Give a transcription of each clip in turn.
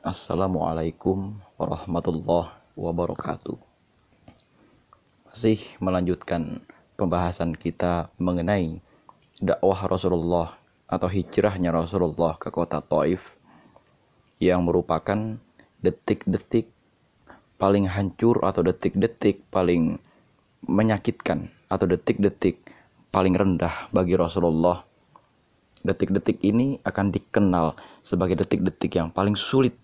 Assalamualaikum warahmatullahi wabarakatuh. Masih melanjutkan pembahasan kita mengenai dakwah Rasulullah atau hijrahnya Rasulullah ke kota Taif yang merupakan detik-detik paling hancur atau detik-detik paling menyakitkan atau detik-detik paling rendah bagi Rasulullah. Detik-detik ini akan dikenal sebagai detik-detik yang paling sulit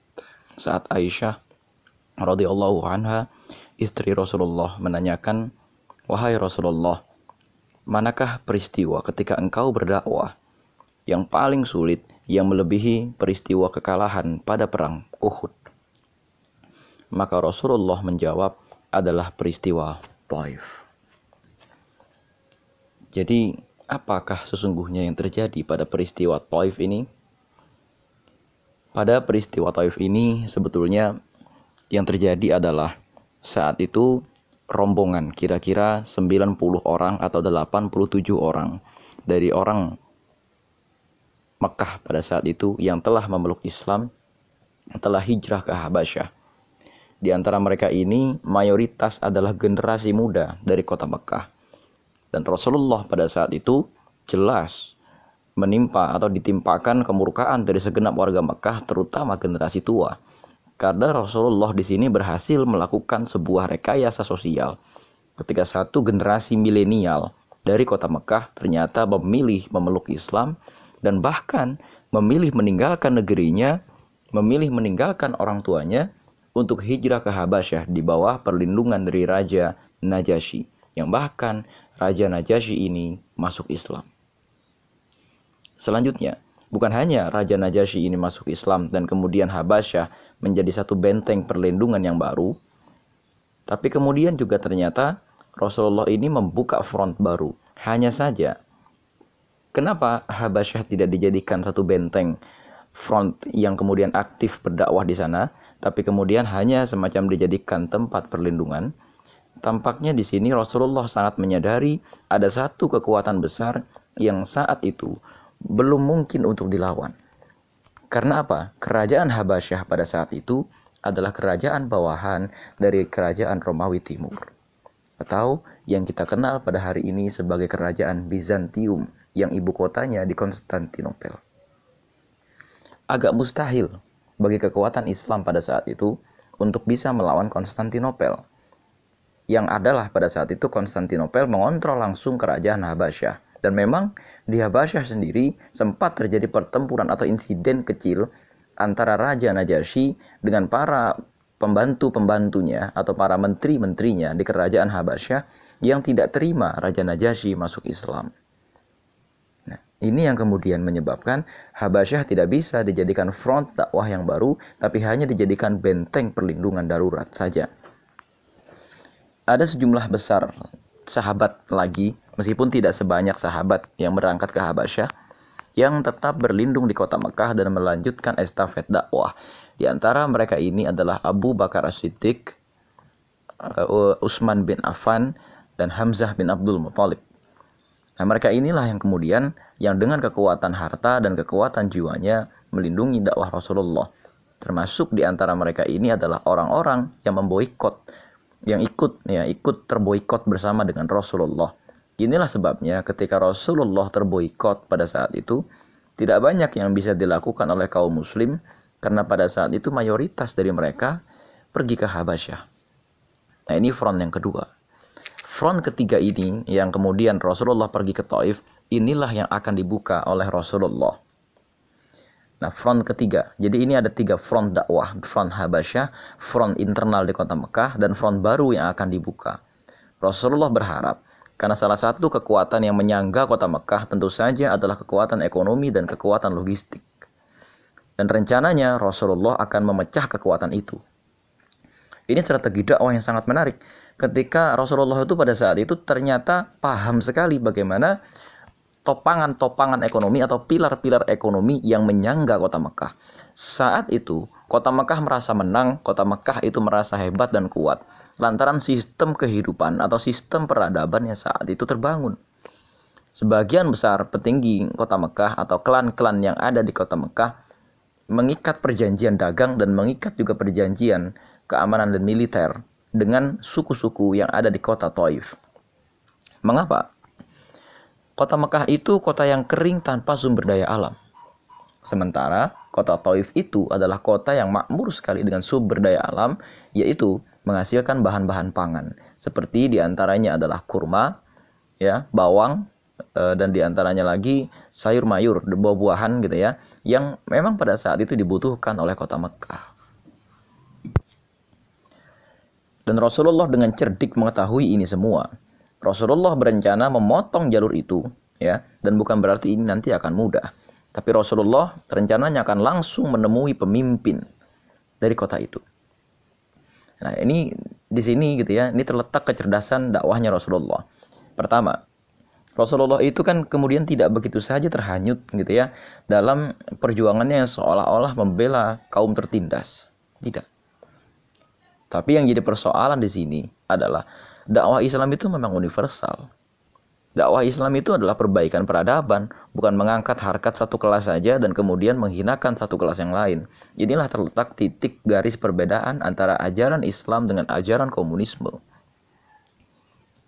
saat Aisyah radhiyallahu anha istri Rasulullah menanyakan, "Wahai Rasulullah, manakah peristiwa ketika engkau berdakwah yang paling sulit yang melebihi peristiwa kekalahan pada perang Uhud?" Maka Rasulullah menjawab adalah peristiwa Taif. Jadi, apakah sesungguhnya yang terjadi pada peristiwa Taif ini? Pada peristiwa Taif ini sebetulnya yang terjadi adalah saat itu rombongan kira-kira 90 orang atau 87 orang dari orang Mekah pada saat itu yang telah memeluk Islam telah hijrah ke Habasyah. Di antara mereka ini mayoritas adalah generasi muda dari kota Mekah. Dan Rasulullah pada saat itu jelas menimpa atau ditimpakan kemurkaan dari segenap warga Mekah terutama generasi tua. Karena Rasulullah di sini berhasil melakukan sebuah rekayasa sosial ketika satu generasi milenial dari kota Mekah ternyata memilih memeluk Islam dan bahkan memilih meninggalkan negerinya, memilih meninggalkan orang tuanya untuk hijrah ke Habasyah di bawah perlindungan dari Raja Najasyi yang bahkan Raja Najasyi ini masuk Islam. Selanjutnya, bukan hanya Raja Najasyi ini masuk Islam dan kemudian Habasyah menjadi satu benteng perlindungan yang baru, tapi kemudian juga ternyata Rasulullah ini membuka front baru. Hanya saja, kenapa Habasyah tidak dijadikan satu benteng front yang kemudian aktif berdakwah di sana, tapi kemudian hanya semacam dijadikan tempat perlindungan? Tampaknya di sini Rasulullah sangat menyadari ada satu kekuatan besar yang saat itu belum mungkin untuk dilawan. Karena apa? Kerajaan Habasyah pada saat itu adalah kerajaan bawahan dari kerajaan Romawi Timur. Atau yang kita kenal pada hari ini sebagai kerajaan Bizantium yang ibu kotanya di Konstantinopel. Agak mustahil bagi kekuatan Islam pada saat itu untuk bisa melawan Konstantinopel yang adalah pada saat itu Konstantinopel mengontrol langsung kerajaan Habasyah. Dan memang di Habasyah sendiri sempat terjadi pertempuran atau insiden kecil antara Raja Najasyi dengan para pembantu-pembantunya atau para menteri-menterinya di kerajaan Habasyah yang tidak terima Raja Najasyi masuk Islam. Nah, ini yang kemudian menyebabkan Habasyah tidak bisa dijadikan front dakwah yang baru, tapi hanya dijadikan benteng perlindungan darurat saja ada sejumlah besar sahabat lagi, meskipun tidak sebanyak sahabat yang berangkat ke Habasyah, yang tetap berlindung di kota Mekah dan melanjutkan estafet dakwah. Di antara mereka ini adalah Abu Bakar As-Siddiq, uh, Utsman bin Affan, dan Hamzah bin Abdul Muthalib. Nah, mereka inilah yang kemudian yang dengan kekuatan harta dan kekuatan jiwanya melindungi dakwah Rasulullah. Termasuk di antara mereka ini adalah orang-orang yang memboikot yang ikut ya ikut terboikot bersama dengan Rasulullah. Inilah sebabnya ketika Rasulullah terboikot pada saat itu tidak banyak yang bisa dilakukan oleh kaum muslim karena pada saat itu mayoritas dari mereka pergi ke Habasyah. Nah, ini front yang kedua. Front ketiga ini yang kemudian Rasulullah pergi ke Taif, inilah yang akan dibuka oleh Rasulullah. Nah, front ketiga. Jadi ini ada tiga front dakwah. Front Habasyah, front internal di kota Mekah, dan front baru yang akan dibuka. Rasulullah berharap, karena salah satu kekuatan yang menyangga kota Mekah tentu saja adalah kekuatan ekonomi dan kekuatan logistik. Dan rencananya Rasulullah akan memecah kekuatan itu. Ini strategi dakwah yang sangat menarik. Ketika Rasulullah itu pada saat itu ternyata paham sekali bagaimana topangan-topangan ekonomi atau pilar-pilar ekonomi yang menyangga kota Mekah. Saat itu, kota Mekah merasa menang, kota Mekah itu merasa hebat dan kuat lantaran sistem kehidupan atau sistem peradaban yang saat itu terbangun. Sebagian besar petinggi kota Mekah atau klan-klan yang ada di kota Mekah mengikat perjanjian dagang dan mengikat juga perjanjian keamanan dan militer dengan suku-suku yang ada di kota Taif. Mengapa? Kota Mekah itu kota yang kering tanpa sumber daya alam. Sementara kota Taif itu adalah kota yang makmur sekali dengan sumber daya alam, yaitu menghasilkan bahan-bahan pangan, seperti di antaranya adalah kurma, ya, bawang, Eh, dan di antaranya lagi sayur mayur, buah-buahan gitu ya, yang memang pada saat itu dibutuhkan oleh kota Mekah. Dan Rasulullah dengan cerdik mengetahui ini semua. Rasulullah berencana memotong jalur itu, ya, dan bukan berarti ini nanti akan mudah. Tapi Rasulullah rencananya akan langsung menemui pemimpin dari kota itu. Nah, ini di sini gitu ya, ini terletak kecerdasan dakwahnya Rasulullah. Pertama, Rasulullah itu kan kemudian tidak begitu saja terhanyut gitu ya dalam perjuangannya yang seolah-olah membela kaum tertindas. Tidak. Tapi yang jadi persoalan di sini adalah dakwah Islam itu memang universal. Dakwah Islam itu adalah perbaikan peradaban, bukan mengangkat harkat satu kelas saja dan kemudian menghinakan satu kelas yang lain. Inilah terletak titik garis perbedaan antara ajaran Islam dengan ajaran komunisme.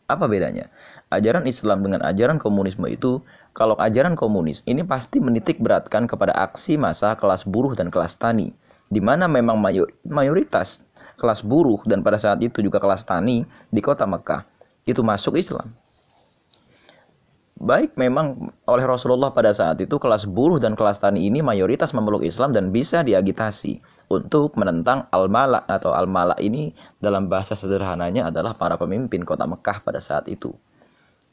Apa bedanya? Ajaran Islam dengan ajaran komunisme itu, kalau ajaran komunis ini pasti menitik beratkan kepada aksi masa kelas buruh dan kelas tani, di mana memang mayoritas kelas buruh dan pada saat itu juga kelas tani di kota Mekah itu masuk Islam baik memang oleh Rasulullah pada saat itu kelas buruh dan kelas tani ini mayoritas memeluk Islam dan bisa diagitasi untuk menentang al-malak atau al-malak ini dalam bahasa sederhananya adalah para pemimpin kota Mekah pada saat itu.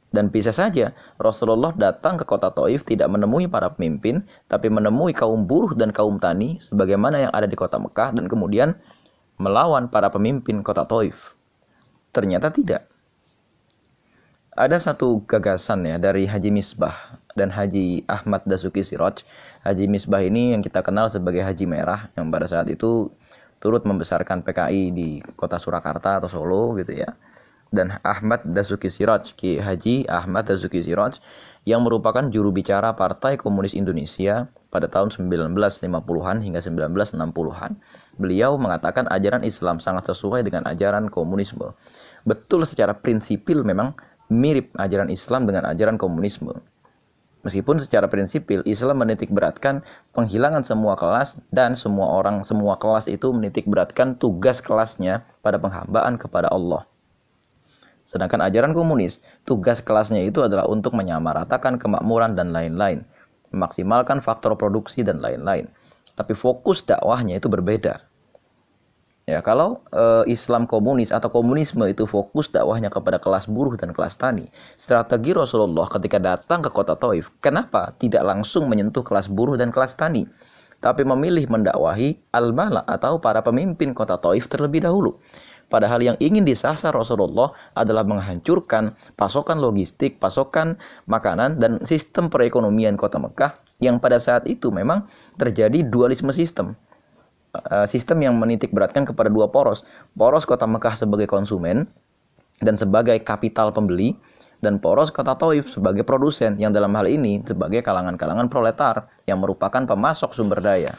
Dan bisa saja Rasulullah datang ke kota Taif tidak menemui para pemimpin, tapi menemui kaum buruh dan kaum tani sebagaimana yang ada di kota Mekah dan kemudian melawan para pemimpin kota Taif. Ternyata tidak ada satu gagasan ya dari Haji Misbah dan Haji Ahmad Dasuki Siroj. Haji Misbah ini yang kita kenal sebagai Haji Merah yang pada saat itu turut membesarkan PKI di kota Surakarta atau Solo gitu ya. Dan Ahmad Dasuki Siroj, Ki Haji Ahmad Dasuki Siroj yang merupakan juru bicara Partai Komunis Indonesia pada tahun 1950-an hingga 1960-an. Beliau mengatakan ajaran Islam sangat sesuai dengan ajaran komunisme. Betul secara prinsipil memang mirip ajaran Islam dengan ajaran komunisme. Meskipun secara prinsipil Islam menitik beratkan penghilangan semua kelas dan semua orang semua kelas itu menitik beratkan tugas kelasnya pada penghambaan kepada Allah. Sedangkan ajaran komunis, tugas kelasnya itu adalah untuk menyamaratakan kemakmuran dan lain-lain, memaksimalkan faktor produksi dan lain-lain. Tapi fokus dakwahnya itu berbeda. Ya, kalau e, Islam komunis atau komunisme itu fokus dakwahnya kepada kelas buruh dan kelas tani, strategi Rasulullah ketika datang ke kota Taif, kenapa tidak langsung menyentuh kelas buruh dan kelas tani, tapi memilih mendakwahi al-mala atau para pemimpin kota Taif terlebih dahulu. Padahal yang ingin disasar Rasulullah adalah menghancurkan pasokan logistik, pasokan makanan, dan sistem perekonomian kota Mekah yang pada saat itu memang terjadi dualisme sistem Eh, sistem yang menitik beratkan kepada dua poros. Poros kota Mekah sebagai konsumen dan sebagai kapital pembeli dan poros kota Taif sebagai produsen yang dalam hal ini sebagai kalangan-kalangan proletar yang merupakan pemasok sumber daya.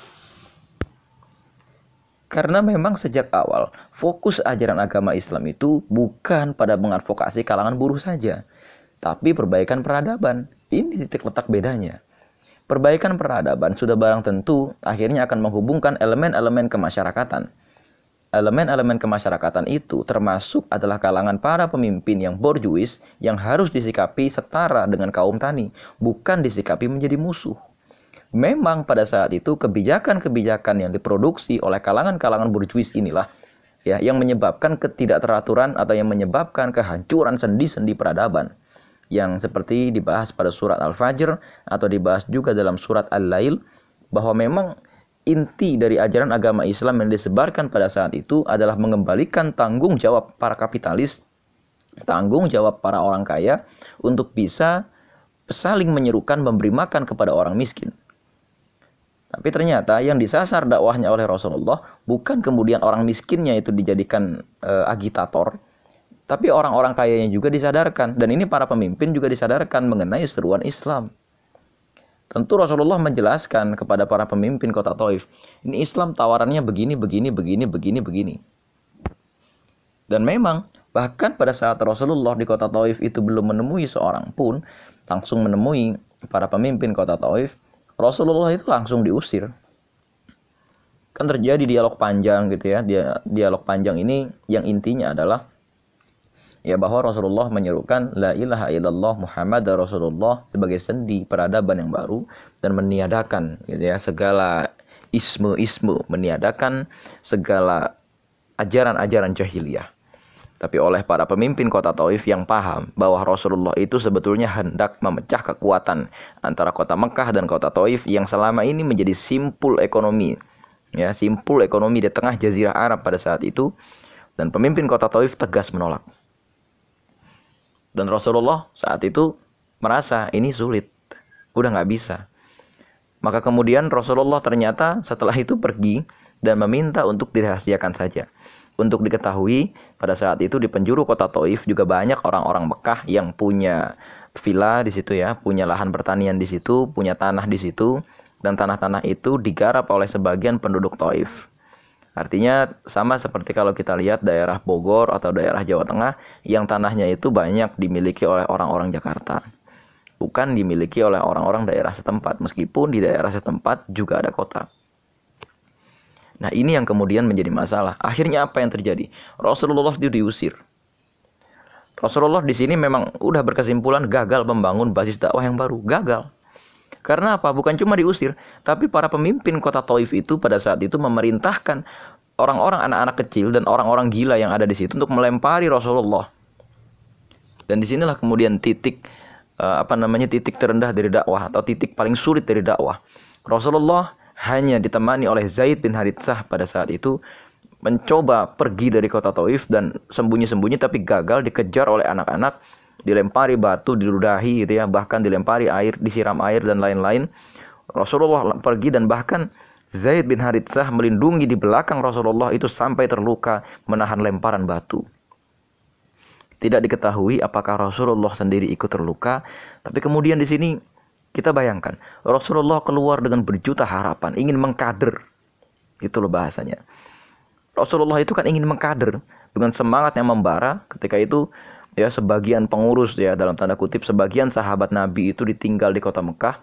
Karena memang sejak awal fokus ajaran agama Islam itu bukan pada mengadvokasi kalangan buruh saja, tapi perbaikan peradaban. Ini titik letak bedanya. Perbaikan peradaban sudah barang tentu akhirnya akan menghubungkan elemen-elemen kemasyarakatan. Elemen-elemen kemasyarakatan itu termasuk adalah kalangan para pemimpin yang borjuis yang harus disikapi setara dengan kaum tani, bukan disikapi menjadi musuh. Memang pada saat itu kebijakan-kebijakan yang diproduksi oleh kalangan-kalangan borjuis inilah ya yang menyebabkan ketidakteraturan atau yang menyebabkan kehancuran sendi-sendi peradaban yang seperti dibahas pada surat Al-Fajr atau dibahas juga dalam surat Al-Lail bahwa memang inti dari ajaran agama Islam yang disebarkan pada saat itu adalah mengembalikan tanggung jawab para kapitalis, tanggung jawab para orang kaya untuk bisa saling menyerukan memberi makan kepada orang miskin. Tapi ternyata yang disasar dakwahnya oleh Rasulullah bukan kemudian orang miskinnya itu dijadikan e, agitator, tapi orang-orang kayanya juga disadarkan dan ini para pemimpin juga disadarkan mengenai seruan Islam. Tentu Rasulullah menjelaskan kepada para pemimpin kota Taif, ini Islam tawarannya begini, begini, begini, begini, begini. Dan memang bahkan pada saat Rasulullah di kota Taif itu belum menemui seorang pun, langsung menemui para pemimpin kota Taif, Rasulullah itu langsung diusir. Kan terjadi dialog panjang gitu ya. Dia dialog panjang ini yang intinya adalah ya bahwa Rasulullah menyerukan la ilaha illallah Muhammad Rasulullah sebagai sendi peradaban yang baru dan meniadakan gitu ya segala ismu-ismu, meniadakan segala ajaran-ajaran jahiliyah. Tapi oleh para pemimpin kota Taif yang paham bahwa Rasulullah itu sebetulnya hendak memecah kekuatan antara kota Mekah dan kota Taif yang selama ini menjadi simpul ekonomi. Ya, simpul ekonomi di tengah jazirah Arab pada saat itu dan pemimpin kota Taif tegas menolak. Dan Rasulullah saat itu merasa ini sulit, udah nggak bisa. Maka kemudian Rasulullah ternyata setelah itu pergi dan meminta untuk dirahasiakan saja. Untuk diketahui, pada saat itu di penjuru kota Taif juga banyak orang-orang Mekah yang punya villa di situ ya, punya lahan pertanian di situ, punya tanah di situ, dan tanah-tanah itu digarap oleh sebagian penduduk Taif. Artinya sama seperti kalau kita lihat daerah Bogor atau daerah Jawa Tengah yang tanahnya itu banyak dimiliki oleh orang-orang Jakarta. Bukan dimiliki oleh orang-orang daerah setempat meskipun di daerah setempat juga ada kota. Nah, ini yang kemudian menjadi masalah. Akhirnya apa yang terjadi? Rasulullah itu diusir. Rasulullah di sini memang udah berkesimpulan gagal membangun basis dakwah yang baru, gagal. Karena apa? Bukan cuma diusir, tapi para pemimpin kota Taif itu pada saat itu memerintahkan orang-orang anak-anak kecil dan orang-orang gila yang ada di situ untuk melempari Rasulullah. Dan di sinilah kemudian titik uh, apa namanya titik terendah dari dakwah atau titik paling sulit dari dakwah. Rasulullah hanya ditemani oleh Zaid bin Haritsah pada saat itu mencoba pergi dari kota Taif dan sembunyi-sembunyi tapi gagal dikejar oleh anak-anak dilempari batu, diludahi gitu ya, bahkan dilempari air, disiram air dan lain-lain. Rasulullah pergi dan bahkan Zaid bin Haritsah melindungi di belakang Rasulullah itu sampai terluka menahan lemparan batu. Tidak diketahui apakah Rasulullah sendiri ikut terluka, tapi kemudian di sini kita bayangkan Rasulullah keluar dengan berjuta harapan, ingin mengkader. Itu loh bahasanya. Rasulullah itu kan ingin mengkader dengan semangat yang membara ketika itu ya sebagian pengurus ya dalam tanda kutip sebagian sahabat Nabi itu ditinggal di kota Mekah,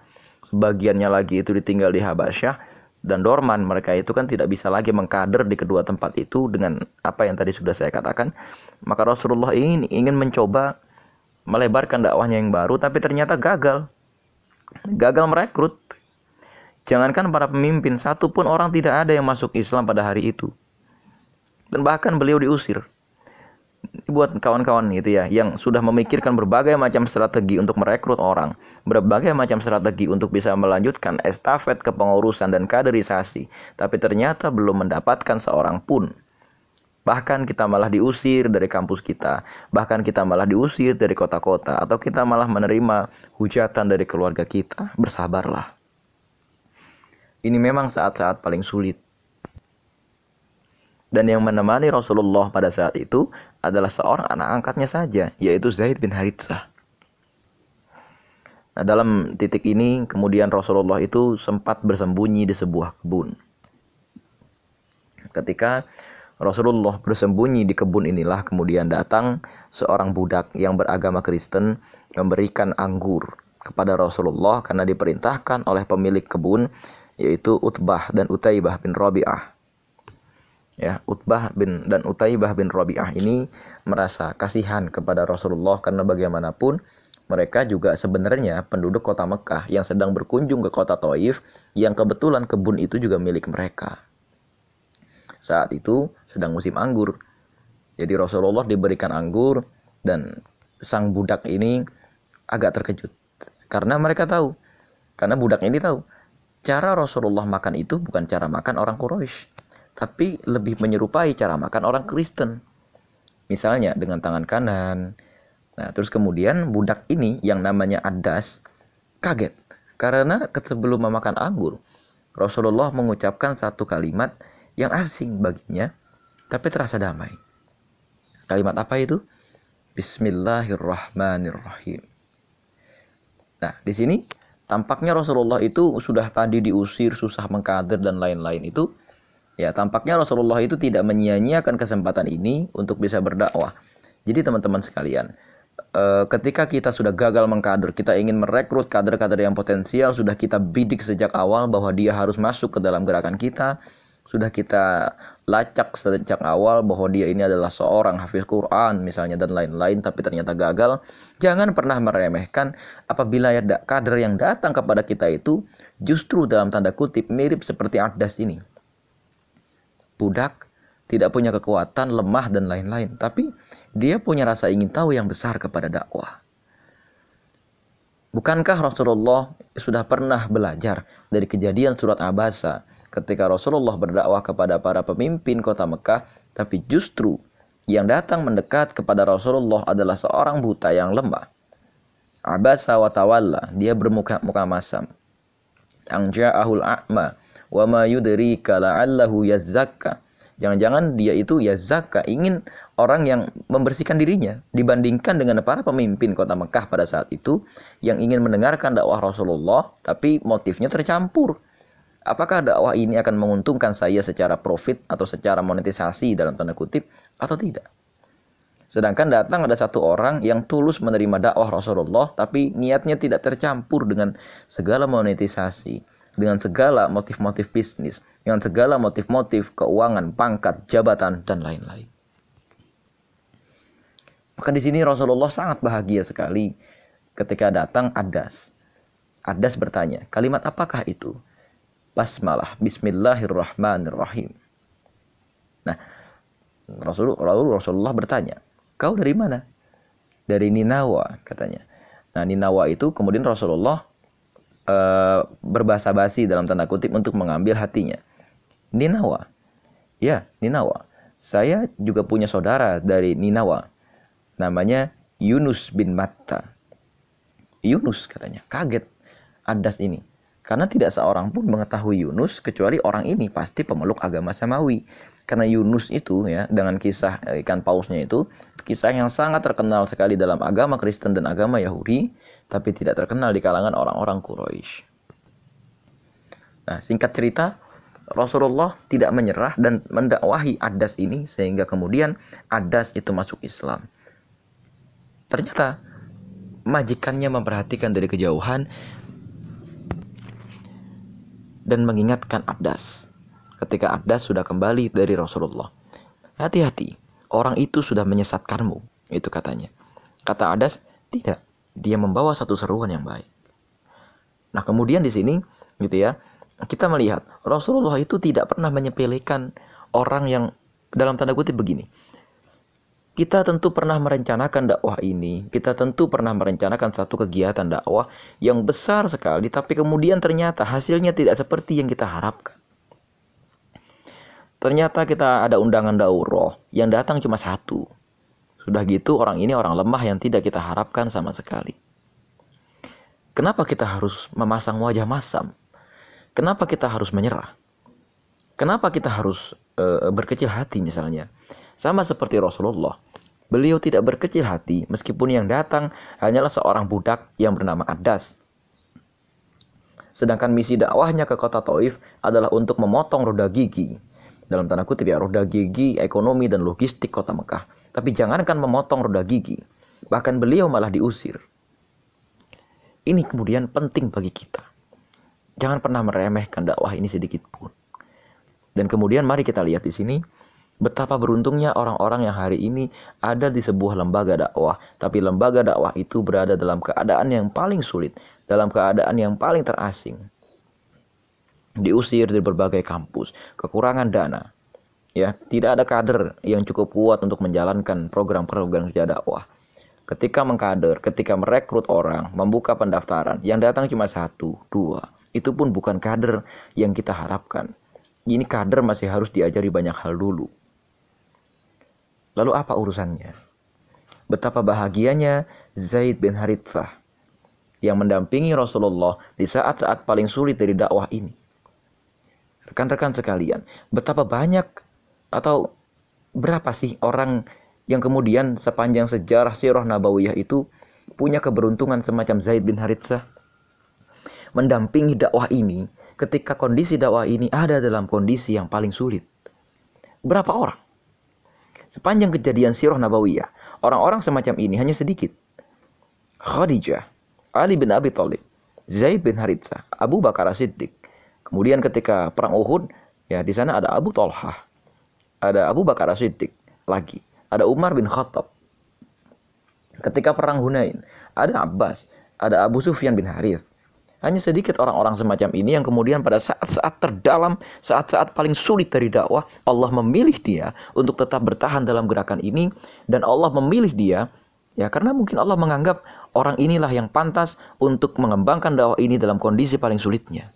sebagiannya lagi itu ditinggal di Habasyah dan Dorman mereka itu kan tidak bisa lagi mengkader di kedua tempat itu dengan apa yang tadi sudah saya katakan. Maka Rasulullah ini ingin mencoba melebarkan dakwahnya yang baru tapi ternyata gagal. Gagal merekrut. Jangankan para pemimpin, satu pun orang tidak ada yang masuk Islam pada hari itu. Dan bahkan beliau diusir buat kawan-kawan gitu ya yang sudah memikirkan berbagai macam strategi untuk merekrut orang, berbagai macam strategi untuk bisa melanjutkan estafet kepengurusan dan kaderisasi, tapi ternyata belum mendapatkan seorang pun. Bahkan kita malah diusir dari kampus kita, bahkan kita malah diusir dari kota-kota, atau kita malah menerima hujatan dari keluarga kita. Bersabarlah. Ini memang saat-saat paling sulit dan yang menemani Rasulullah pada saat itu adalah seorang anak angkatnya saja, yaitu Zaid bin Haritsah. Nah, dalam titik ini kemudian Rasulullah itu sempat bersembunyi di sebuah kebun. Ketika Rasulullah bersembunyi di kebun inilah kemudian datang seorang budak yang beragama Kristen memberikan anggur kepada Rasulullah karena diperintahkan oleh pemilik kebun yaitu Utbah dan Utaibah bin Rabi'ah ya Utbah bin dan Utaibah bin Rabi'ah ini merasa kasihan kepada Rasulullah karena bagaimanapun mereka juga sebenarnya penduduk kota Mekah yang sedang berkunjung ke kota Taif yang kebetulan kebun itu juga milik mereka. Saat itu sedang musim anggur. Jadi Rasulullah diberikan anggur dan sang budak ini agak terkejut karena mereka tahu karena budak ini tahu cara Rasulullah makan itu bukan cara makan orang Quraisy tapi lebih menyerupai cara makan orang Kristen. Misalnya dengan tangan kanan. Nah, terus kemudian budak ini yang namanya Adas kaget karena sebelum memakan anggur, Rasulullah mengucapkan satu kalimat yang asing baginya tapi terasa damai. Kalimat apa itu? Bismillahirrahmanirrahim. Nah, di sini tampaknya Rasulullah itu sudah tadi diusir, susah mengkader dan lain-lain itu ya tampaknya Rasulullah itu tidak menyia-nyiakan kesempatan ini untuk bisa berdakwah. Jadi teman-teman sekalian, eh, ketika kita sudah gagal mengkader, kita ingin merekrut kader-kader yang potensial, sudah kita bidik sejak awal bahwa dia harus masuk ke dalam gerakan kita, sudah kita lacak sejak awal bahwa dia ini adalah seorang hafiz Quran misalnya dan lain-lain tapi ternyata gagal. Jangan pernah meremehkan apabila ya kader yang datang kepada kita itu justru dalam tanda kutip mirip seperti Adas ini. Budak tidak punya kekuatan lemah dan lain-lain tapi dia punya rasa ingin tahu yang besar kepada dakwah. Bukankah Rasulullah sudah pernah belajar dari kejadian surat Abasa ketika Rasulullah berdakwah kepada para pemimpin kota Mekah, tapi justru yang datang mendekat kepada Rasulullah adalah seorang buta yang lemah. Abasa wa tawalla, dia bermuka muka masam. Ang ja'ahul a'ma wa ma yudrika la'allahu yazzakka. Jangan-jangan dia itu yazakka, ingin orang yang membersihkan dirinya dibandingkan dengan para pemimpin kota Mekah pada saat itu yang ingin mendengarkan dakwah Rasulullah tapi motifnya tercampur apakah dakwah ini akan menguntungkan saya secara profit atau secara monetisasi dalam tanda kutip atau tidak. Sedangkan datang ada satu orang yang tulus menerima dakwah Rasulullah tapi niatnya tidak tercampur dengan segala monetisasi, dengan segala motif-motif bisnis, dengan segala motif-motif keuangan, pangkat, jabatan dan lain-lain. Maka di sini Rasulullah sangat bahagia sekali ketika datang Adas. Adas bertanya, kalimat apakah itu? Basmalah bismillahirrahmanirrahim. Nah, Rasulullah, Rasulullah bertanya, "Kau dari mana?" "Dari Ninawa," katanya. Nah, Ninawa itu kemudian Rasulullah e, berbahasa basi dalam tanda kutip untuk mengambil hatinya. Ninawa. Ya, Ninawa. Saya juga punya saudara dari Ninawa. Namanya Yunus bin Matta. Yunus katanya, kaget Adas ini. Karena tidak seorang pun mengetahui Yunus kecuali orang ini pasti pemeluk agama Samawi. Karena Yunus itu ya dengan kisah eh, ikan pausnya itu kisah yang sangat terkenal sekali dalam agama Kristen dan agama Yahudi, tapi tidak terkenal di kalangan orang-orang Quraisy. Nah, singkat cerita, Rasulullah tidak menyerah dan mendakwahi Adas ini sehingga kemudian Adas itu masuk Islam. Ternyata majikannya memperhatikan dari kejauhan dan mengingatkan Adas ketika Adas sudah kembali dari Rasulullah. Hati-hati, orang itu sudah menyesatkanmu, itu katanya. Kata Adas, tidak, dia membawa satu seruan yang baik. Nah, kemudian di sini gitu ya, kita melihat Rasulullah itu tidak pernah menyepelekan orang yang dalam tanda kutip begini. Kita tentu pernah merencanakan dakwah ini, kita tentu pernah merencanakan satu kegiatan dakwah yang besar sekali, tapi kemudian ternyata hasilnya tidak seperti yang kita harapkan. Ternyata kita ada undangan daurah yang datang cuma satu. Sudah gitu orang ini orang lemah yang tidak kita harapkan sama sekali. Kenapa kita harus memasang wajah masam? Kenapa kita harus menyerah? Kenapa kita harus e, berkecil hati misalnya? Sama seperti Rasulullah, beliau tidak berkecil hati meskipun yang datang hanyalah seorang budak yang bernama Adas. Sedangkan misi dakwahnya ke kota Taif adalah untuk memotong roda gigi. Dalam tanda kutip ya, roda gigi ekonomi dan logistik kota Mekah. Tapi jangankan memotong roda gigi, bahkan beliau malah diusir. Ini kemudian penting bagi kita. Jangan pernah meremehkan dakwah ini sedikit pun. Dan kemudian mari kita lihat di sini Betapa beruntungnya orang-orang yang hari ini ada di sebuah lembaga dakwah, tapi lembaga dakwah itu berada dalam keadaan yang paling sulit, dalam keadaan yang paling terasing. Diusir dari berbagai kampus, kekurangan dana. Ya, tidak ada kader yang cukup kuat untuk menjalankan program-program kerja dakwah. Ketika mengkader, ketika merekrut orang, membuka pendaftaran, yang datang cuma satu, dua. Itu pun bukan kader yang kita harapkan. Ini kader masih harus diajari banyak hal dulu Lalu apa urusannya? Betapa bahagianya Zaid bin Harithah yang mendampingi Rasulullah di saat-saat paling sulit dari dakwah ini. Rekan-rekan sekalian, betapa banyak atau berapa sih orang yang kemudian sepanjang sejarah sirah nabawiyah itu punya keberuntungan semacam Zaid bin Harithah? mendampingi dakwah ini ketika kondisi dakwah ini ada dalam kondisi yang paling sulit? Berapa orang? Sepanjang kejadian sirah nabawiyah, orang-orang semacam ini hanya sedikit. Khadijah, Ali bin Abi Thalib, Zaid bin Haritsah, Abu Bakar Siddiq. Kemudian ketika perang Uhud, ya di sana ada Abu Talhah, ada Abu Bakar Siddiq lagi, ada Umar bin Khattab. Ketika perang Hunain, ada Abbas, ada Abu Sufyan bin Harith. Hanya sedikit orang-orang semacam ini yang kemudian pada saat-saat terdalam, saat-saat paling sulit dari dakwah, Allah memilih dia untuk tetap bertahan dalam gerakan ini dan Allah memilih dia ya karena mungkin Allah menganggap orang inilah yang pantas untuk mengembangkan dakwah ini dalam kondisi paling sulitnya.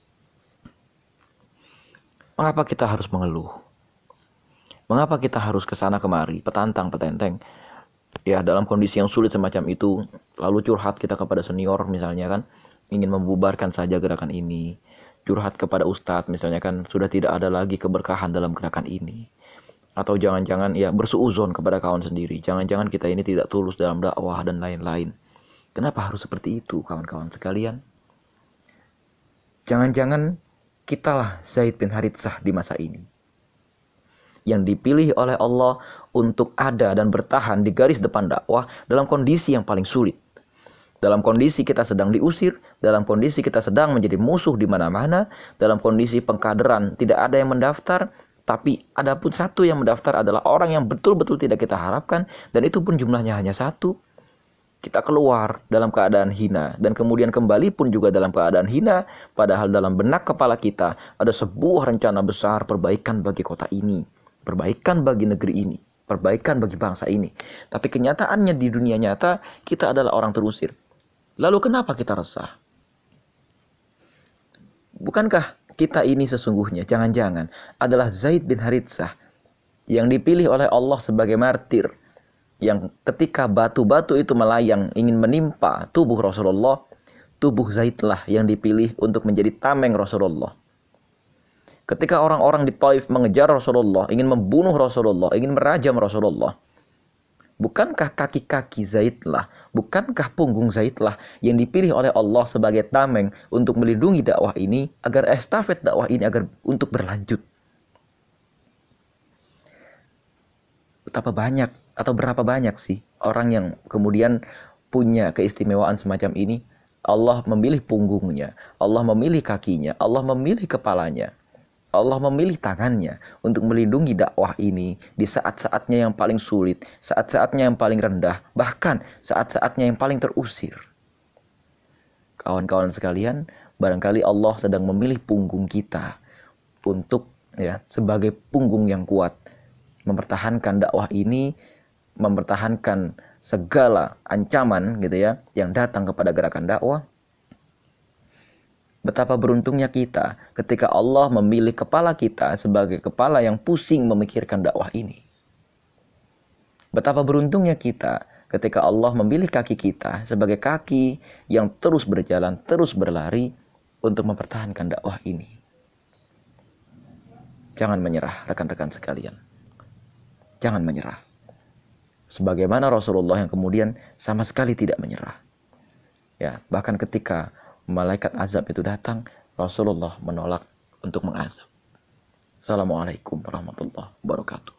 Mengapa kita harus mengeluh? Mengapa kita harus ke sana kemari, petantang, petenteng? Ya, dalam kondisi yang sulit semacam itu, lalu curhat kita kepada senior misalnya kan, ingin membubarkan saja gerakan ini. Curhat kepada ustadz misalnya kan sudah tidak ada lagi keberkahan dalam gerakan ini. Atau jangan-jangan ya bersuuzon kepada kawan sendiri. Jangan-jangan kita ini tidak tulus dalam dakwah dan lain-lain. Kenapa harus seperti itu kawan-kawan sekalian? Jangan-jangan kitalah Zaid bin Haritsah di masa ini. Yang dipilih oleh Allah untuk ada dan bertahan di garis depan dakwah dalam kondisi yang paling sulit dalam kondisi kita sedang diusir, dalam kondisi kita sedang menjadi musuh di mana-mana, dalam kondisi pengkaderan tidak ada yang mendaftar, tapi ada pun satu yang mendaftar adalah orang yang betul-betul tidak kita harapkan, dan itu pun jumlahnya hanya satu. Kita keluar dalam keadaan hina, dan kemudian kembali pun juga dalam keadaan hina, padahal dalam benak kepala kita ada sebuah rencana besar perbaikan bagi kota ini, perbaikan bagi negeri ini, perbaikan bagi bangsa ini. Tapi kenyataannya di dunia nyata, kita adalah orang terusir Lalu kenapa kita resah? Bukankah kita ini sesungguhnya jangan-jangan adalah Zaid bin Haritsah yang dipilih oleh Allah sebagai martir yang ketika batu-batu itu melayang ingin menimpa tubuh Rasulullah, tubuh Zaidlah yang dipilih untuk menjadi tameng Rasulullah. Ketika orang-orang di Taif mengejar Rasulullah, ingin membunuh Rasulullah, ingin merajam Rasulullah, Bukankah kaki-kaki Zaidlah, bukankah punggung Zaidlah yang dipilih oleh Allah sebagai tameng untuk melindungi dakwah ini agar estafet dakwah ini agar untuk berlanjut? Betapa banyak atau berapa banyak sih orang yang kemudian punya keistimewaan semacam ini? Allah memilih punggungnya, Allah memilih kakinya, Allah memilih kepalanya. Allah memilih tangannya untuk melindungi dakwah ini di saat-saatnya yang paling sulit, saat-saatnya yang paling rendah, bahkan saat-saatnya yang paling terusir. Kawan-kawan sekalian, barangkali Allah sedang memilih punggung kita untuk ya sebagai punggung yang kuat mempertahankan dakwah ini, mempertahankan segala ancaman gitu ya yang datang kepada gerakan dakwah Betapa beruntungnya kita ketika Allah memilih kepala kita sebagai kepala yang pusing memikirkan dakwah ini. Betapa beruntungnya kita ketika Allah memilih kaki kita sebagai kaki yang terus berjalan, terus berlari untuk mempertahankan dakwah ini. Jangan menyerah, rekan-rekan sekalian. Jangan menyerah. Sebagaimana Rasulullah yang kemudian sama sekali tidak menyerah. Ya, bahkan ketika malaikat azab itu datang, Rasulullah menolak untuk mengazab. Assalamualaikum warahmatullahi wabarakatuh.